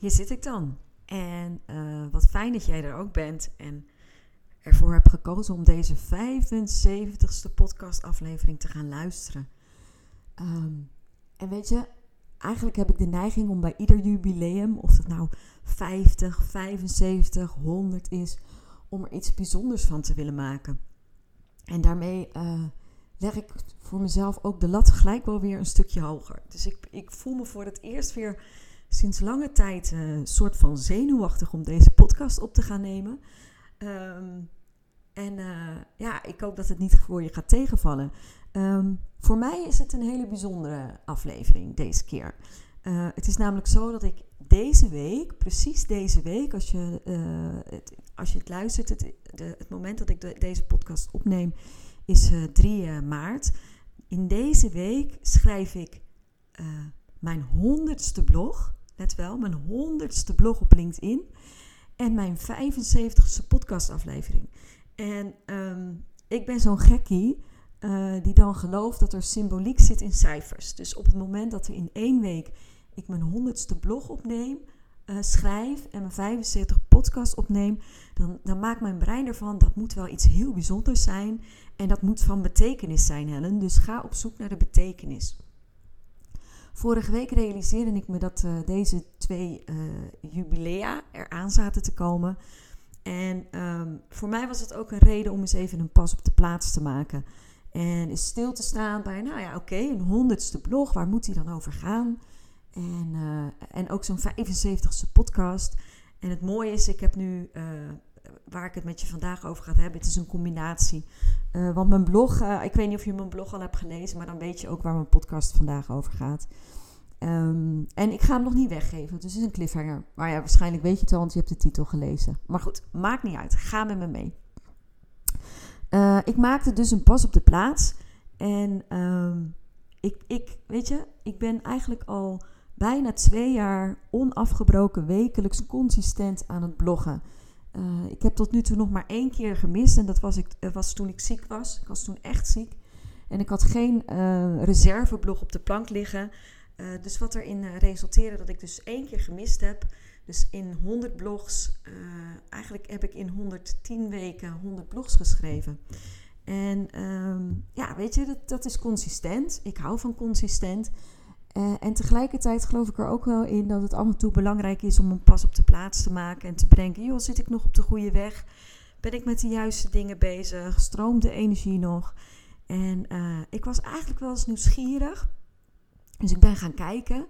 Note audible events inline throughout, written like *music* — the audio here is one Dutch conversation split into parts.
Hier zit ik dan. En uh, wat fijn dat jij er ook bent en ervoor hebt gekozen om deze 75ste podcastaflevering te gaan luisteren. Um, en weet je, eigenlijk heb ik de neiging om bij ieder jubileum, of het nou 50, 75, 100 is, om er iets bijzonders van te willen maken. En daarmee uh, leg ik voor mezelf ook de lat gelijk wel weer een stukje hoger. Dus ik, ik voel me voor het eerst weer sinds lange tijd een soort van zenuwachtig om deze podcast op te gaan nemen. Um, en uh, ja, ik hoop dat het niet voor je gaat tegenvallen. Um, voor mij is het een hele bijzondere aflevering deze keer. Uh, het is namelijk zo dat ik deze week, precies deze week, als je, uh, het, als je het luistert, het, de, het moment dat ik de, deze podcast opneem, is 3 maart. In deze week schrijf ik mijn honderdste blog. Let wel, mijn honderdste blog op LinkedIn. En mijn 75ste podcastaflevering. En um, ik ben zo'n gekkie uh, die dan gelooft dat er symboliek zit in cijfers. Dus op het moment dat er in één week ik mijn honderdste blog opneem, uh, schrijf en mijn 75 podcast opneem, dan, dan maakt mijn brein ervan dat moet wel iets heel bijzonders zijn. En dat moet van betekenis zijn, Helen. Dus ga op zoek naar de betekenis. Vorige week realiseerde ik me dat uh, deze twee jubilea eraan zaten te komen. En um, voor mij was het ook een reden om eens even een pas op de plaats te maken. En eens stil te staan bij, nou ja, oké, een honderdste blog, waar moet die dan over gaan? En, uh, en ook zo'n 75ste podcast. En het mooie is, ik heb nu, uh, waar ik het met je vandaag over ga hebben, het is een combinatie. Uh, want mijn blog, ik weet niet of je mijn blog al hebt gelezen, maar dan weet je ook waar mijn podcast vandaag over gaat. Um, en ik ga hem nog niet weggeven, dus het is een cliffhanger. Maar ja, waarschijnlijk weet je het al, want je hebt de titel gelezen. Maar goed, maakt niet uit. Ga met me mee. Uh, ik maakte dus een pas op de plaats. En um, ik, ik, weet je, ik ben eigenlijk al bijna twee jaar onafgebroken wekelijks consistent aan het bloggen. Uh, ik heb tot nu toe nog maar één keer gemist en dat was, ik, was toen ik ziek was. Ik was toen echt ziek. En ik had geen uh, reserveblog op de plank liggen. Dus wat erin resulteerde dat ik dus één keer gemist heb. Dus in 100 blogs, eigenlijk heb ik in 110 weken 100 blogs geschreven. En um, ja, weet je, dat, dat is consistent. Ik hou van consistent. En tegelijkertijd geloof ik er ook wel in dat het af en toe belangrijk is om een pas op de plaats te maken. En te bedenken, joh, zit ik nog op de goede weg? Ben ik met de juiste dingen bezig? Stroomt de energie nog? En ik was eigenlijk wel eens nieuwsgierig dus ik ben gaan kijken.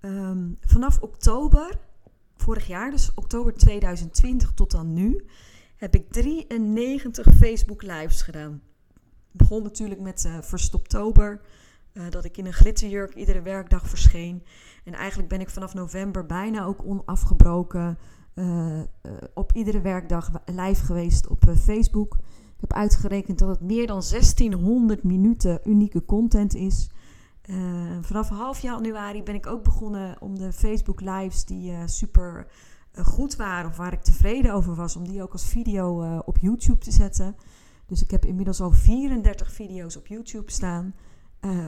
Um, vanaf oktober vorig jaar, dus oktober 2020 tot dan nu, heb ik 93 Facebook lives gedaan. Begon natuurlijk met uh, Verstoptober, uh, dat ik in een glitterjurk iedere werkdag verscheen. En eigenlijk ben ik vanaf november bijna ook onafgebroken uh, op iedere werkdag live geweest op Facebook. Ik heb uitgerekend dat het meer dan 1600 minuten unieke content is. Vanaf half januari ben ik ook begonnen om de Facebook lives die super goed waren of waar ik tevreden over was, om die ook als video op YouTube te zetten. Dus ik heb inmiddels al 34 video's op YouTube staan.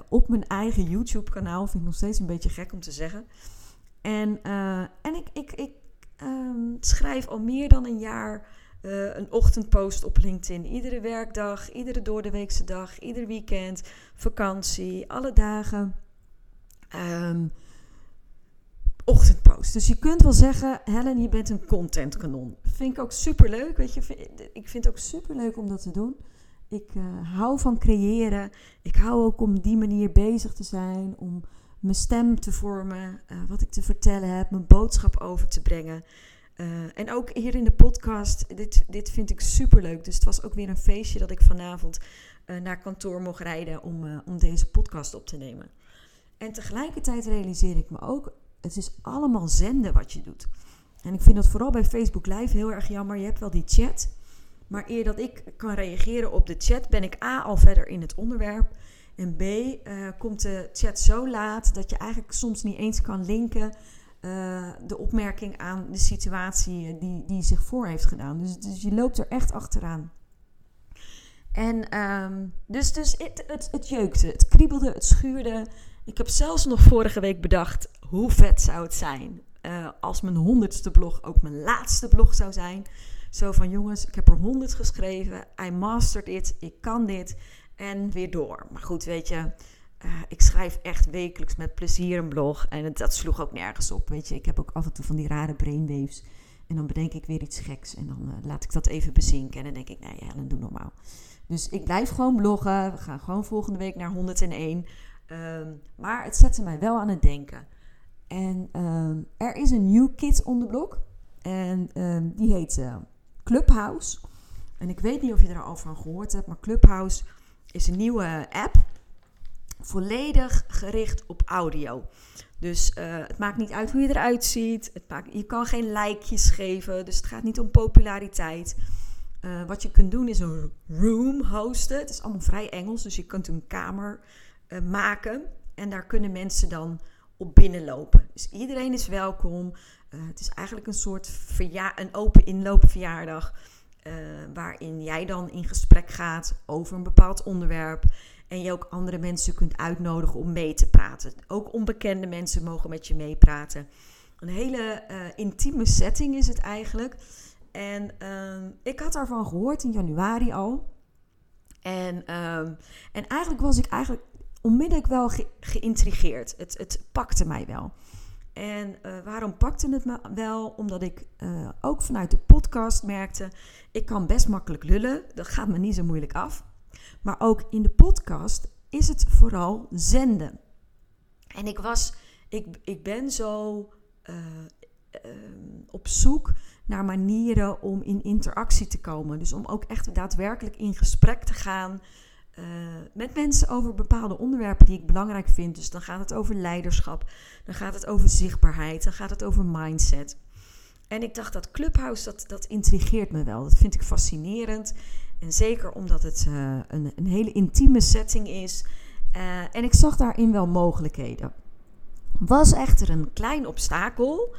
Op mijn eigen YouTube kanaal. Vind ik nog steeds een beetje gek om te zeggen. En, en ik, ik, ik um, schrijf al meer dan een jaar uh, een ochtendpost op LinkedIn. Iedere werkdag, iedere doordeweekse dag, ieder weekend, vakantie, alle dagen. Um, ochtendpost. Dus je kunt wel zeggen, Helen, je bent een contentkanon. Vind ik ook super leuk. Weet je, ik vind het ook super leuk om dat te doen. Ik uh, hou van creëren. Ik hou ook om die manier bezig te zijn. Om mijn stem te vormen. Uh, wat ik te vertellen heb. Mijn boodschap over te brengen. Uh, en ook hier in de podcast, dit, dit vind ik super leuk. Dus het was ook weer een feestje dat ik vanavond naar kantoor mocht rijden om, om deze podcast op te nemen. En tegelijkertijd realiseer ik me ook, het is allemaal zenden wat je doet. En ik vind dat vooral bij Facebook Live heel erg jammer. Je hebt wel die chat, maar eer dat ik kan reageren op de chat, ben ik A al verder in het onderwerp. En B uh, komt de chat zo laat dat je eigenlijk soms niet eens kan linken uh, de opmerking aan de situatie die, die zich voor heeft gedaan. Dus, dus je loopt er echt achteraan. En um, dus, dus het, het, het jeukte, het kriebelde, het schuurde. Ik heb zelfs nog vorige week bedacht, hoe vet zou het zijn uh, als mijn honderdste blog ook mijn laatste blog zou zijn. Zo van jongens, ik heb er honderd geschreven, I mastered it, ik kan dit en weer door. Maar goed, weet je, uh, ik schrijf echt wekelijks met plezier een blog en dat sloeg ook nergens op. Weet je, ik heb ook af en toe van die rare brainwaves en dan bedenk ik weer iets geks en dan uh, laat ik dat even bezinken en dan denk ik, nee, ja, dan doe normaal. Dus ik blijf gewoon bloggen. We gaan gewoon volgende week naar 101. Um, maar het zette mij wel aan het denken. En um, er is een nieuw kit on the. En um, die heet uh, Clubhouse. En ik weet niet of je er al van gehoord hebt, maar Clubhouse is een nieuwe app. Volledig gericht op audio. Dus uh, het maakt niet uit hoe je eruit ziet. Het je kan geen likejes geven. Dus het gaat niet om populariteit. Uh, wat je kunt doen is een room hosten. Het is allemaal vrij Engels. Dus je kunt een kamer uh, maken. En daar kunnen mensen dan op binnenlopen. Dus iedereen is welkom. Uh, het is eigenlijk een soort een open inloopverjaardag. Uh, waarin jij dan in gesprek gaat over een bepaald onderwerp. En je ook andere mensen kunt uitnodigen om mee te praten. Ook onbekende mensen mogen met je meepraten. Een hele uh, intieme setting is het eigenlijk. En uh, ik had daarvan gehoord in januari al. En, uh, en eigenlijk was ik eigenlijk onmiddellijk wel ge geïntrigeerd. Het, het pakte mij wel. En uh, waarom pakte het me wel? Omdat ik uh, ook vanuit de podcast merkte, ik kan best makkelijk lullen. Dat gaat me niet zo moeilijk af. Maar ook in de podcast is het vooral zenden. En ik was, ik, ik ben zo uh, op zoek naar manieren om in interactie te komen. Dus om ook echt daadwerkelijk in gesprek te gaan uh, met mensen over bepaalde onderwerpen die ik belangrijk vind. Dus dan gaat het over leiderschap, dan gaat het over zichtbaarheid, dan gaat het over mindset. En ik dacht dat Clubhouse, dat, dat intrigeert me wel. Dat vind ik fascinerend. En zeker omdat het uh, een, een, hele intieme setting is. Uh, en ik zag daarin wel mogelijkheden. Was echter een klein obstakel.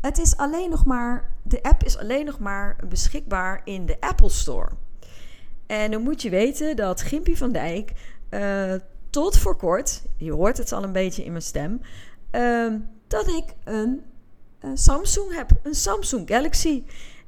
Het is alleen nog maar, de app is alleen nog maar beschikbaar in de Apple Store. En dan moet je weten dat Gimpy van Dijk uh, tot voor kort, je hoort het al een beetje in mijn stem, uh, dat ik een, Samsung heb, een Samsung Galaxy.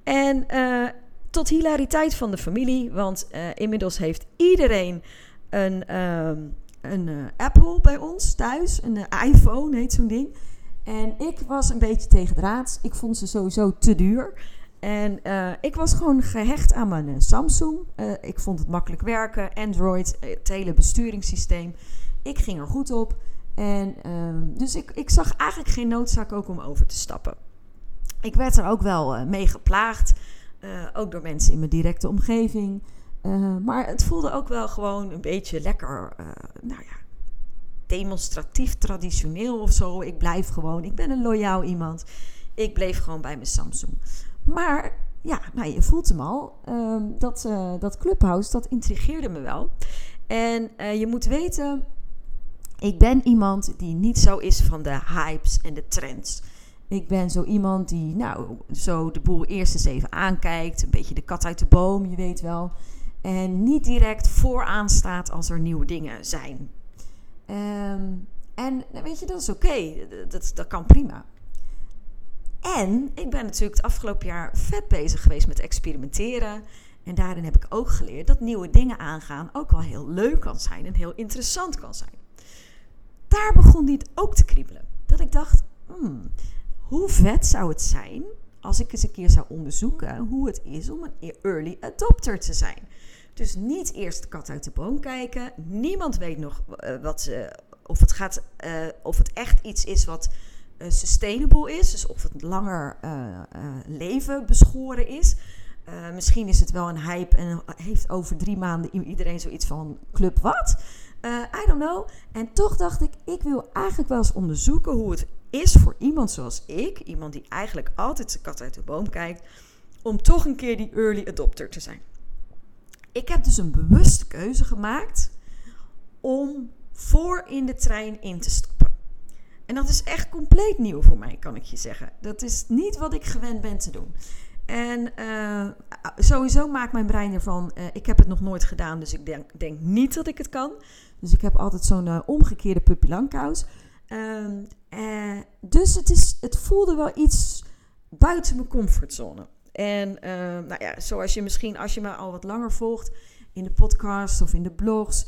En uh, tot hilariteit van de familie, want uh, inmiddels heeft iedereen een, ehm, een Apple bij ons thuis, een iPhone heet zo'n ding. En ik was een beetje tegen de raad. Ik vond ze sowieso te duur. En uh, ik was gewoon gehecht aan mijn uh, Samsung. Uh, ik vond het makkelijk werken. Android, het hele besturingssysteem. Ik ging er goed op. En ehm, dus ik, ik zag eigenlijk geen noodzaak ook om over te stappen. Ik werd er ook wel mee geplaagd. ook door mensen in mijn directe omgeving. maar het voelde ook wel gewoon een beetje lekker, nou ja, demonstratief, traditioneel of zo. Ik blijf gewoon, ik ben een loyaal iemand. Ik bleef gewoon bij mijn Samsung. Maar ja, nou, je voelt hem al. Uh, dat, uh, dat Clubhouse, dat intrigeerde me wel. En uh, je moet weten, ik ben iemand die niet zo is van de hypes en de trends. Ik ben zo iemand die, nou, zo de boel eerst eens even aankijkt. Een beetje de kat uit de boom, je weet wel. En niet direct vooraan staat als er nieuwe dingen zijn. Um, en weet je, dat is oké. Dat, dat kan prima. En ik ben natuurlijk het afgelopen jaar vet bezig geweest met experimenteren. En daarin heb ik ook geleerd dat nieuwe dingen aangaan ook wel heel leuk kan zijn en heel interessant kan zijn. Daar begon dit ook te kriebelen. Dat ik dacht, hmm, hoe vet zou het zijn als ik eens een keer zou onderzoeken hoe het is om een early adopter te zijn. Dus niet eerst de kat uit de boom kijken. Niemand weet nog uh, wat, uh, of, het gaat, uh, of het echt iets is wat sustainable is, dus of het langer uh, uh, leven beschoren is. Misschien is het wel een hype en heeft over drie maanden iedereen zoiets van club wat? I don't know. En toch dacht ik, ik wil eigenlijk wel eens onderzoeken hoe het is voor iemand zoals ik, iemand die eigenlijk altijd zijn kat uit de boom kijkt, om toch een keer die early adopter te zijn. Ik heb dus een bewuste keuze gemaakt om voor in de trein in te stappen. En dat is echt compleet nieuw voor mij, kan ik je zeggen. Dat is niet wat ik gewend ben te doen. En uh, sowieso maakt mijn brein ervan, uh, ik heb het nog nooit gedaan, dus ik denk, denk, niet dat ik het kan. Dus ik heb altijd zo'n uh, omgekeerde puppylankous. Ehm, dus het, is, het voelde wel iets buiten mijn comfortzone. En nou ja, zoals je misschien, als je me al wat langer volgt in de podcast of in de blogs,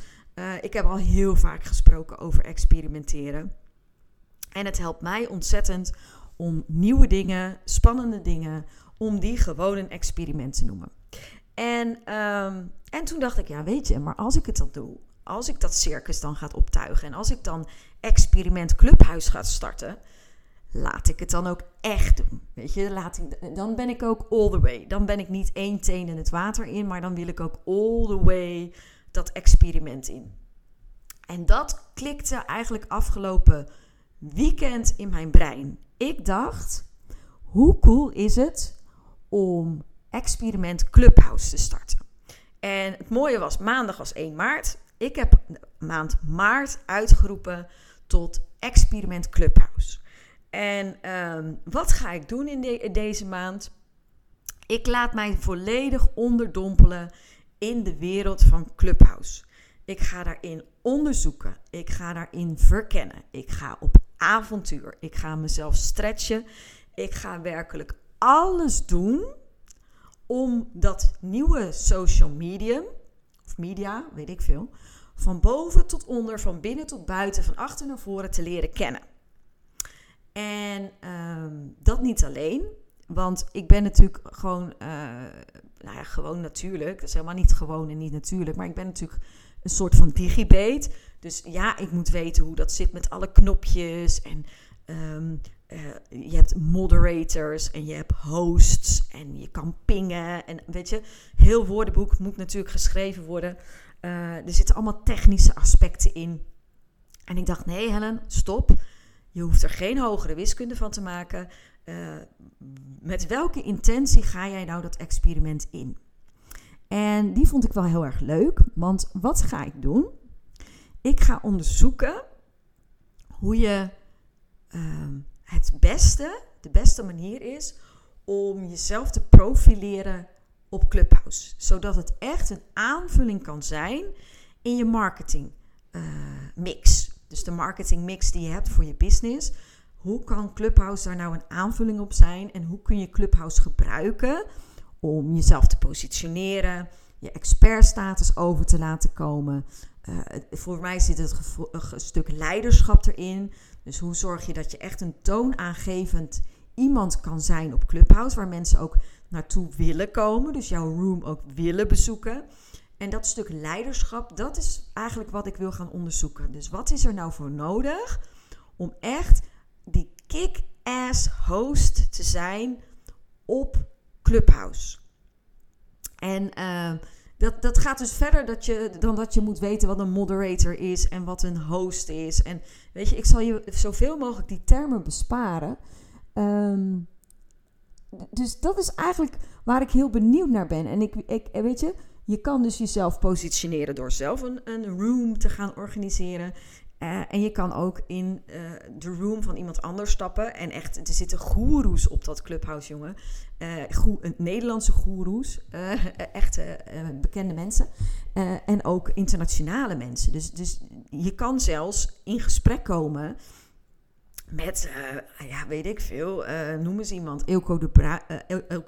ik heb al heel vaak gesproken over experimenteren. En het helpt mij ontzettend om nieuwe dingen, spannende dingen, om die gewoon een experiment te noemen. En, ehm, en toen dacht ik, ja weet je, maar als ik het dan doe, als ik dat circus dan ga optuigen en als ik dan experiment clubhuis ga starten, laat ik het dan ook echt doen. Weet je, laat ik, dan ben ik ook all the way. Dan ben ik niet één teen in het water in, maar dan wil ik ook all the way dat experiment in. En dat klikte eigenlijk afgelopen weekend in mijn brein. Ik dacht, hoe cool is het om experiment Clubhouse te starten? En het mooie was, maandag was 1 maart. Ik heb maand maart uitgeroepen tot experiment Clubhouse. En um, wat ga ik doen in, deze maand? Ik laat mij volledig onderdompelen in de wereld van Clubhouse. Ik ga daarin onderzoeken. Ik ga daarin verkennen. Ik ga op avontuur. Ik ga mezelf stretchen. Ik ga werkelijk alles doen om dat nieuwe social medium, of media, weet ik veel, van boven tot onder, van binnen tot buiten, van achter naar voren te leren kennen. En ehm, dat niet alleen, want ik ben natuurlijk gewoon, uh, nou ja, gewoon natuurlijk. Dat is helemaal niet gewoon en niet natuurlijk, maar ik ben natuurlijk een soort van digibate. Dus ja, ik moet weten hoe dat zit met alle knopjes. En ehm, eh, je hebt moderators en je hebt hosts en je kan pingen. En weet je, heel woordenboek moet natuurlijk geschreven worden. Uh, er zitten allemaal technische aspecten in. En ik dacht, nee Helen, stop. Je hoeft er geen hogere wiskunde van te maken. Uh, met welke intentie ga jij nou dat experiment in? En die vond ik wel heel erg leuk, want wat ga ik doen? Ik ga onderzoeken hoe je uh, het beste, de beste manier is om jezelf te profileren op Clubhouse. Zodat het echt een aanvulling kan zijn in je marketing uh, mix. Dus de marketing mix die je hebt voor je business. Hoe kan Clubhouse daar nou een aanvulling op zijn? En hoe kun je Clubhouse gebruiken om jezelf te positioneren, je expertstatus over te laten komen. Uh, voor mij zit het een stuk leiderschap erin. Dus hoe zorg je dat je echt een toonaangevend iemand kan zijn op Clubhouse, waar mensen ook naartoe willen komen, dus jouw room ook willen bezoeken. En dat stuk leiderschap, dat is eigenlijk wat ik wil gaan onderzoeken. Dus wat is er nou voor nodig om echt die kick-ass host te zijn op Clubhouse. En uh, dat, dat gaat dus verder dat je, dan dat je moet weten wat een moderator is en wat een host is. En weet je, ik zal je zoveel mogelijk die termen besparen. Um, dus dat is eigenlijk waar ik heel benieuwd naar ben. En ik, ik weet je, je kan dus jezelf positioneren door zelf een, een room te gaan organiseren. Uh, en je kan ook in uh, de room van iemand anders stappen. En echt, er zitten goeroes op dat clubhouse, jongen. Uh, Nederlandse goeroes. echte bekende mensen. en ook internationale mensen. Dus, dus je kan zelfs in gesprek komen met, ja, weet ik veel. noem eens iemand. Elko de,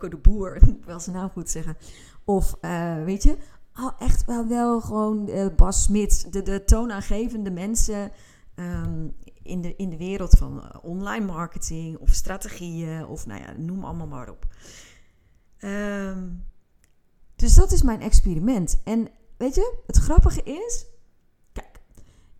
de Boer. *laughs* ik wil zijn naam goed zeggen. Of, weet je, oh, echt wel, wel gewoon uh, Bas Smit, de, de toonaangevende mensen um, in, de, in de wereld van uh, online marketing of strategieën of nou ja, noem allemaal maar op. Um, dus dat is mijn experiment. En weet je, het grappige is, kijk,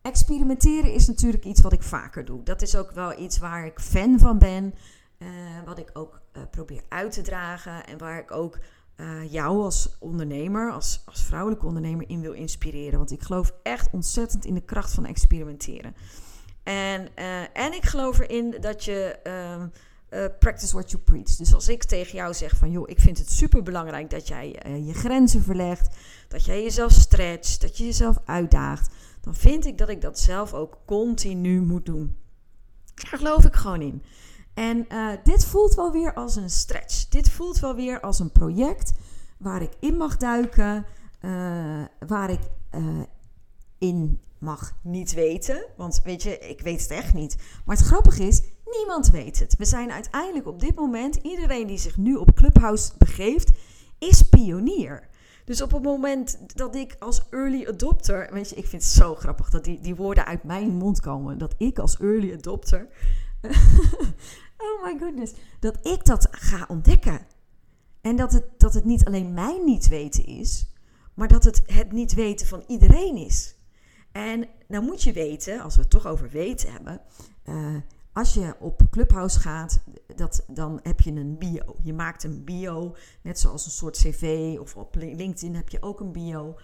experimenteren is natuurlijk iets wat ik vaker doe. Dat is ook wel iets waar ik fan van ben, uh, wat ik ook probeer uit te dragen en waar ik ook uh, jou als ondernemer, als, als vrouwelijke ondernemer in wil inspireren. Want ik geloof echt ontzettend in de kracht van experimenteren. En, uh, en ik geloof erin dat je uh, practice what you preach. Dus als ik tegen jou zeg van joh, ik vind het super belangrijk dat jij je grenzen verlegt, dat jij jezelf stretcht, dat je jezelf uitdaagt, dan vind ik dat ik dat zelf ook continu moet doen. Daar geloof ik gewoon in. En uh, dit voelt wel weer als een stretch. Dit voelt wel weer als een project waar ik in mag duiken, uh, waar ik uh, in mag niet weten. Want weet je, ik weet het echt niet. Maar het grappige is, niemand weet het. We zijn uiteindelijk op dit moment, iedereen die zich nu op Clubhouse begeeft, is pionier. Dus op het moment dat ik als early adopter, weet je, ik vind het zo grappig dat die, die woorden uit mijn mond komen, dat ik als early adopter *laughs* oh my goodness. Dat ik dat ga ontdekken. En dat het, dat het niet alleen mijn niet weten is, maar dat het het niet weten van iedereen is. En nou moet je weten, als we het toch over weten hebben, uh, als je op Clubhouse gaat, dat, dan heb je een bio. Je maakt een bio, net zoals een soort cv of op LinkedIn heb je ook een bio.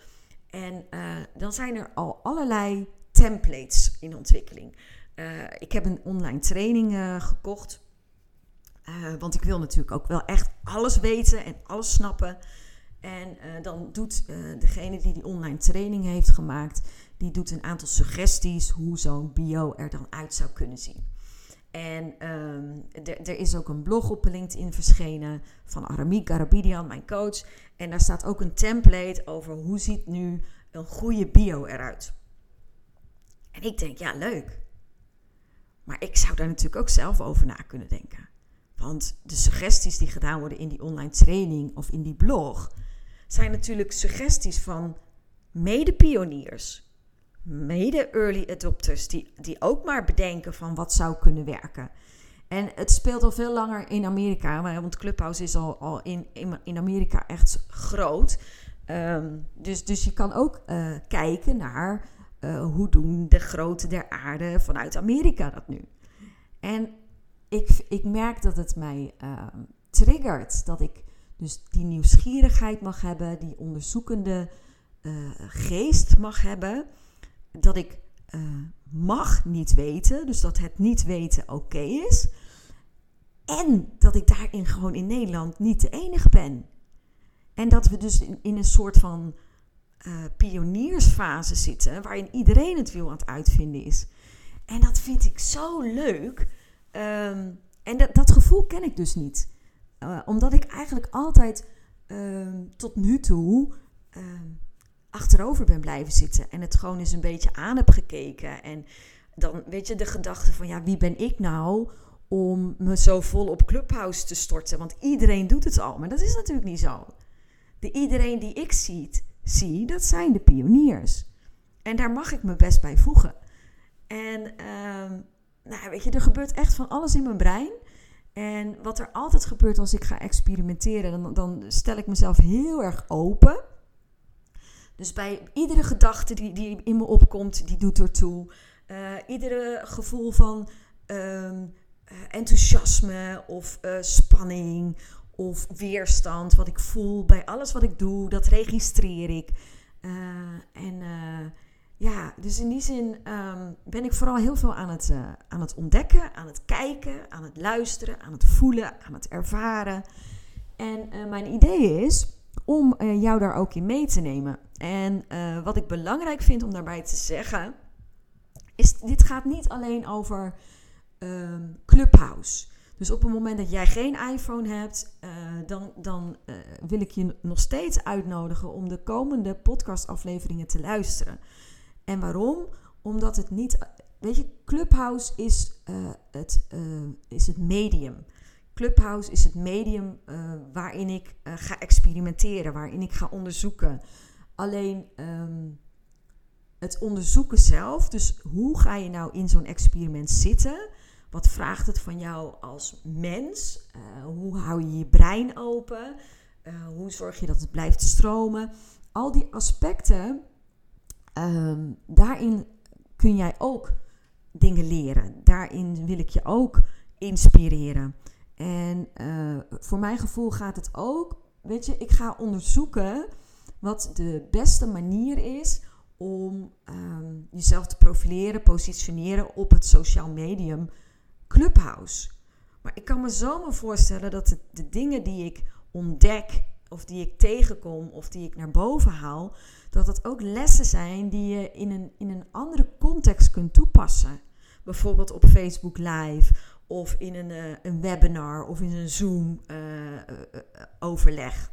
En uh, dan zijn er al allerlei templates in ontwikkeling. Uh, ik heb een online training uh, gekocht. Uh, want ik wil natuurlijk ook wel echt alles weten en alles snappen. En dan doet degene die die online training heeft gemaakt, die doet een aantal suggesties hoe zo'n bio er dan uit zou kunnen zien. En um, er is ook een blog op LinkedIn verschenen van Aramik Garabidian, mijn coach. En daar staat ook een template over hoe ziet nu een goede bio eruit. En ik denk, ja, leuk. Maar ik zou daar natuurlijk ook zelf over na kunnen denken. Want de suggesties die gedaan worden in die online training of in die blog zijn natuurlijk suggesties van mede-pioniers, mede-early adopters, die, die ook maar bedenken van wat zou kunnen werken. En het speelt al veel langer in Amerika, want Clubhouse is al, al in, in Amerika echt groot. Um, dus, dus je kan ook uh, kijken naar uh, hoe doen de grote der aarde vanuit Amerika dat nu? En ik, ik merk dat het mij uh, triggert. Dat ik dus die nieuwsgierigheid mag hebben, die onderzoekende uh, geest mag hebben. Dat ik mag niet weten, dus dat het niet weten oké is. En dat ik daarin gewoon in Nederland niet de enige ben. En dat we dus in, in een soort van uh, pioniersfase zitten, waarin iedereen het wiel aan het uitvinden is. En dat vind ik zo leuk. Um, en dat, dat, gevoel ken ik dus niet. Uh, omdat ik eigenlijk altijd um, tot nu toe um, achterover ben blijven zitten. En het gewoon eens een beetje aan heb gekeken. En dan weet je de gedachte van ja, wie ben ik nou om me zo vol op Clubhouse te storten? Want iedereen doet het al. Maar dat is natuurlijk niet zo. De iedereen die ik ziet, zie, dat zijn de pioniers. En daar mag ik me best bij voegen. En um, nou, weet je, er gebeurt echt van alles in mijn brein. En wat er altijd gebeurt als ik ga experimenteren, dan, dan stel ik mezelf heel erg open. Dus bij iedere gedachte die, die in me opkomt, die doet ertoe. Uh, iedere gevoel van um, enthousiasme of uh, spanning of weerstand, wat ik voel bij alles wat ik doe, dat registreer ik. Uh, en uh, ja, dus in die zin um, ben ik vooral heel veel aan het, uh, aan het ontdekken, aan het kijken, aan het luisteren, aan het voelen, aan het ervaren. En mijn idee is om jou daar ook in mee te nemen. En wat ik belangrijk vind om daarbij te zeggen, is dit gaat niet alleen over um, Clubhouse. Dus op het moment dat jij geen iPhone hebt, uh, dan, dan uh, wil ik je nog steeds uitnodigen om de komende podcastafleveringen te luisteren. En waarom? Omdat het niet. Weet je, Clubhouse is, uh, het, is het medium. Clubhouse is het medium waarin ik ga experimenteren, waarin ik ga onderzoeken. Alleen um, het onderzoeken zelf, dus hoe ga je nou in zo'n experiment zitten? Wat vraagt het van jou als mens? Uh, hoe hou je je brein open? Uh, hoe zorg je dat het blijft stromen? Al die aspecten, um, daarin kun jij ook dingen leren. Daarin wil ik je ook inspireren. En uh, voor mijn gevoel gaat het ook weet je, ik ga onderzoeken wat de beste manier is om ehm, jezelf te profileren, positioneren op het sociaal medium Clubhouse. Maar ik kan me zomaar voorstellen dat de, dingen die ik ontdek, of die ik tegenkom, of die ik naar boven haal, dat dat ook lessen zijn die je in een, in een andere context kunt toepassen. Bijvoorbeeld op Facebook Live of in een, uh, een webinar of in een Zoom-overleg. Uh, uh,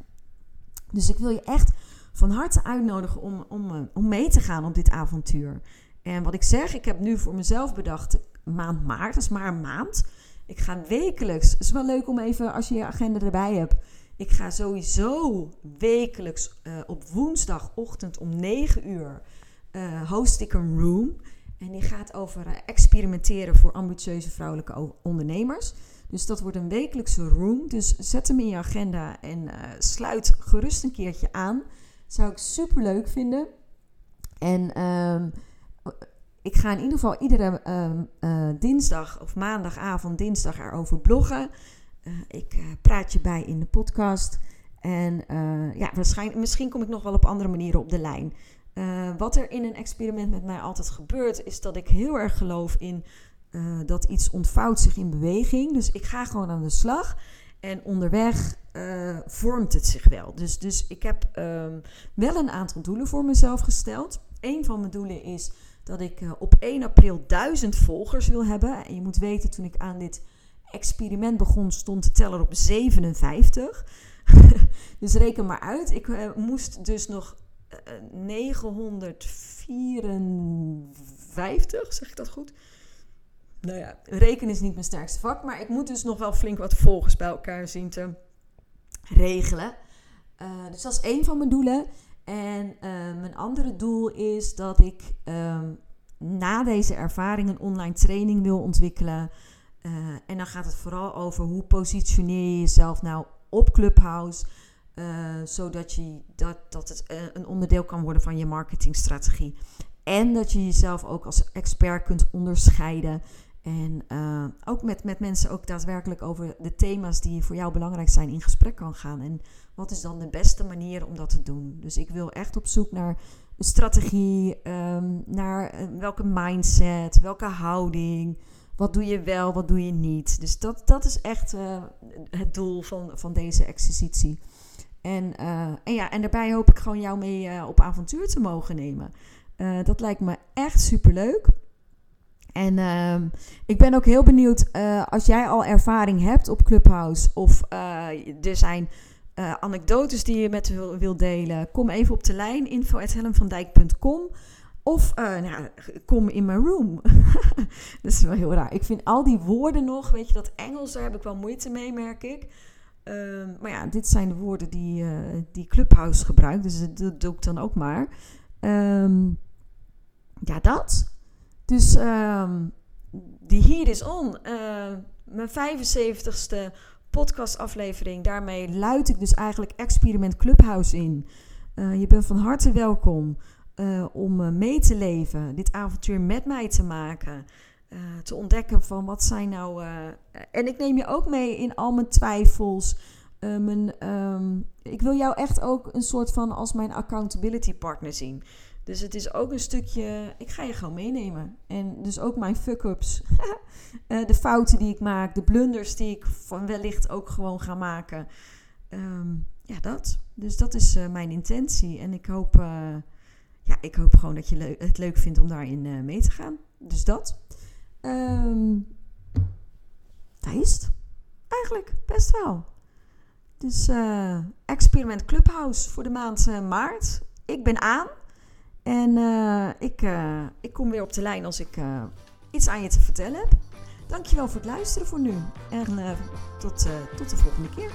dus ik wil je echt van harte uitnodigen om, om, om mee te gaan op dit avontuur. En wat ik zeg, ik heb nu voor mezelf bedacht, maand maart, dat is maar een maand. Ik ga wekelijks, het is wel leuk om even als je je agenda erbij hebt. Ik ga sowieso wekelijks uh, op woensdagochtend om 9 uur uh, host ik een room. En die gaat over uh, experimenteren voor ambitieuze vrouwelijke ondernemers. Dus dat wordt een wekelijkse room. Dus zet hem in je agenda en sluit gerust een keertje aan. Zou ik super leuk vinden. En um, ik ga in ieder geval iedere uh, dinsdag of maandagavond, dinsdag erover bloggen. Uh, ik praat je bij in de podcast. En ja, waarschijnlijk, misschien kom ik nog wel op andere manieren op de lijn. wat er in een experiment met mij altijd gebeurt, is dat ik heel erg geloof in dat iets ontvouwt zich in beweging. Dus ik ga gewoon aan de slag. En onderweg vormt het zich wel. Dus, dus ik heb um, wel een aantal doelen voor mezelf gesteld. Een van mijn doelen is dat ik uh, op 1 april 1000 volgers wil hebben. En je moet weten, toen ik aan dit experiment begon, stond de teller op 57. *laughs* dus reken maar uit. Ik uh, moest dus nog uh, 954, zeg ik dat goed? Nou ja, rekenen is niet mijn sterkste vak, maar ik moet dus nog wel flink wat volgers bij elkaar zien te regelen. Dus dat is één van mijn doelen. En mijn andere doel is dat ik um, na deze ervaring een online training wil ontwikkelen. Uh, en dan gaat het vooral over hoe positioneer je jezelf nou op Clubhouse. Uh, zodat je, dat, dat het een onderdeel kan worden van je marketingstrategie. En dat je jezelf ook als expert kunt onderscheiden. En ook met, met mensen ook daadwerkelijk over de thema's die voor jou belangrijk zijn in gesprek kan gaan. En wat is dan de beste manier om dat te doen? Dus ik wil echt op zoek naar een strategie, um, naar uh, welke mindset, welke houding. Wat doe je wel, wat doe je niet? Dus dat, dat is echt uh, het doel van, van deze exercitie. En, uh, en, ja, en daarbij hoop ik gewoon jou mee op avontuur te mogen nemen. dat lijkt me echt super leuk. En uh, ik ben ook heel benieuwd als jij al ervaring hebt op Clubhouse of er zijn uh, anekdotes die je met wil, delen. Kom even op de lijn info@helmvandijk.com of nou, kom in mijn room. *laughs* dat is wel heel raar. Ik vind al die woorden nog, weet je, dat Engels, daar heb ik wel moeite mee, merk ik. Ehm, maar ja, dit zijn de woorden die, die Clubhouse gebruikt, dus dat doe ik dan ook maar. Um, ja, dat. Dus um, die Hier is On, uh, mijn 75ste podcastaflevering. Daarmee luid ik dus eigenlijk Experiment Clubhouse in. Uh, je bent van harte welkom uh, om mee te leven, dit avontuur met mij te maken. te ontdekken van wat zijn nou. en ik neem je ook mee in al mijn twijfels. mijn, um, ik wil jou echt ook een soort van als mijn accountability partner zien. Dus het is ook een stukje, ik ga je gewoon meenemen. En dus ook mijn fuck-ups, uh, *laughs* de fouten die ik maak, de blunders die ik van wellicht ook gewoon ga maken. Um, ja, dat. Dus dat is uh, mijn intentie. En ik hoop, uh, ja, ik hoop gewoon dat je het leuk vindt om daarin mee te gaan. Dus dat. Um, dat is het. Eigenlijk best wel. Dus experiment Clubhouse voor de maand maart. Ik ben aan. En uh, ik, uh, ik kom weer op de lijn als ik uh, iets aan je te vertellen heb. Dankjewel voor het luisteren voor nu. En tot, tot de volgende keer.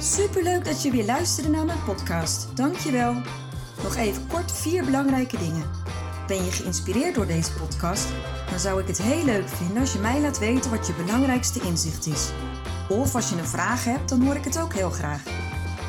Superleuk dat je weer luisterde naar mijn podcast. Dankjewel. Nog even kort vier belangrijke dingen. Ben je geïnspireerd door deze podcast? Dan zou ik het heel leuk vinden als je mij laat weten wat je belangrijkste inzicht is. Of als je een vraag hebt, dan hoor ik het ook heel graag.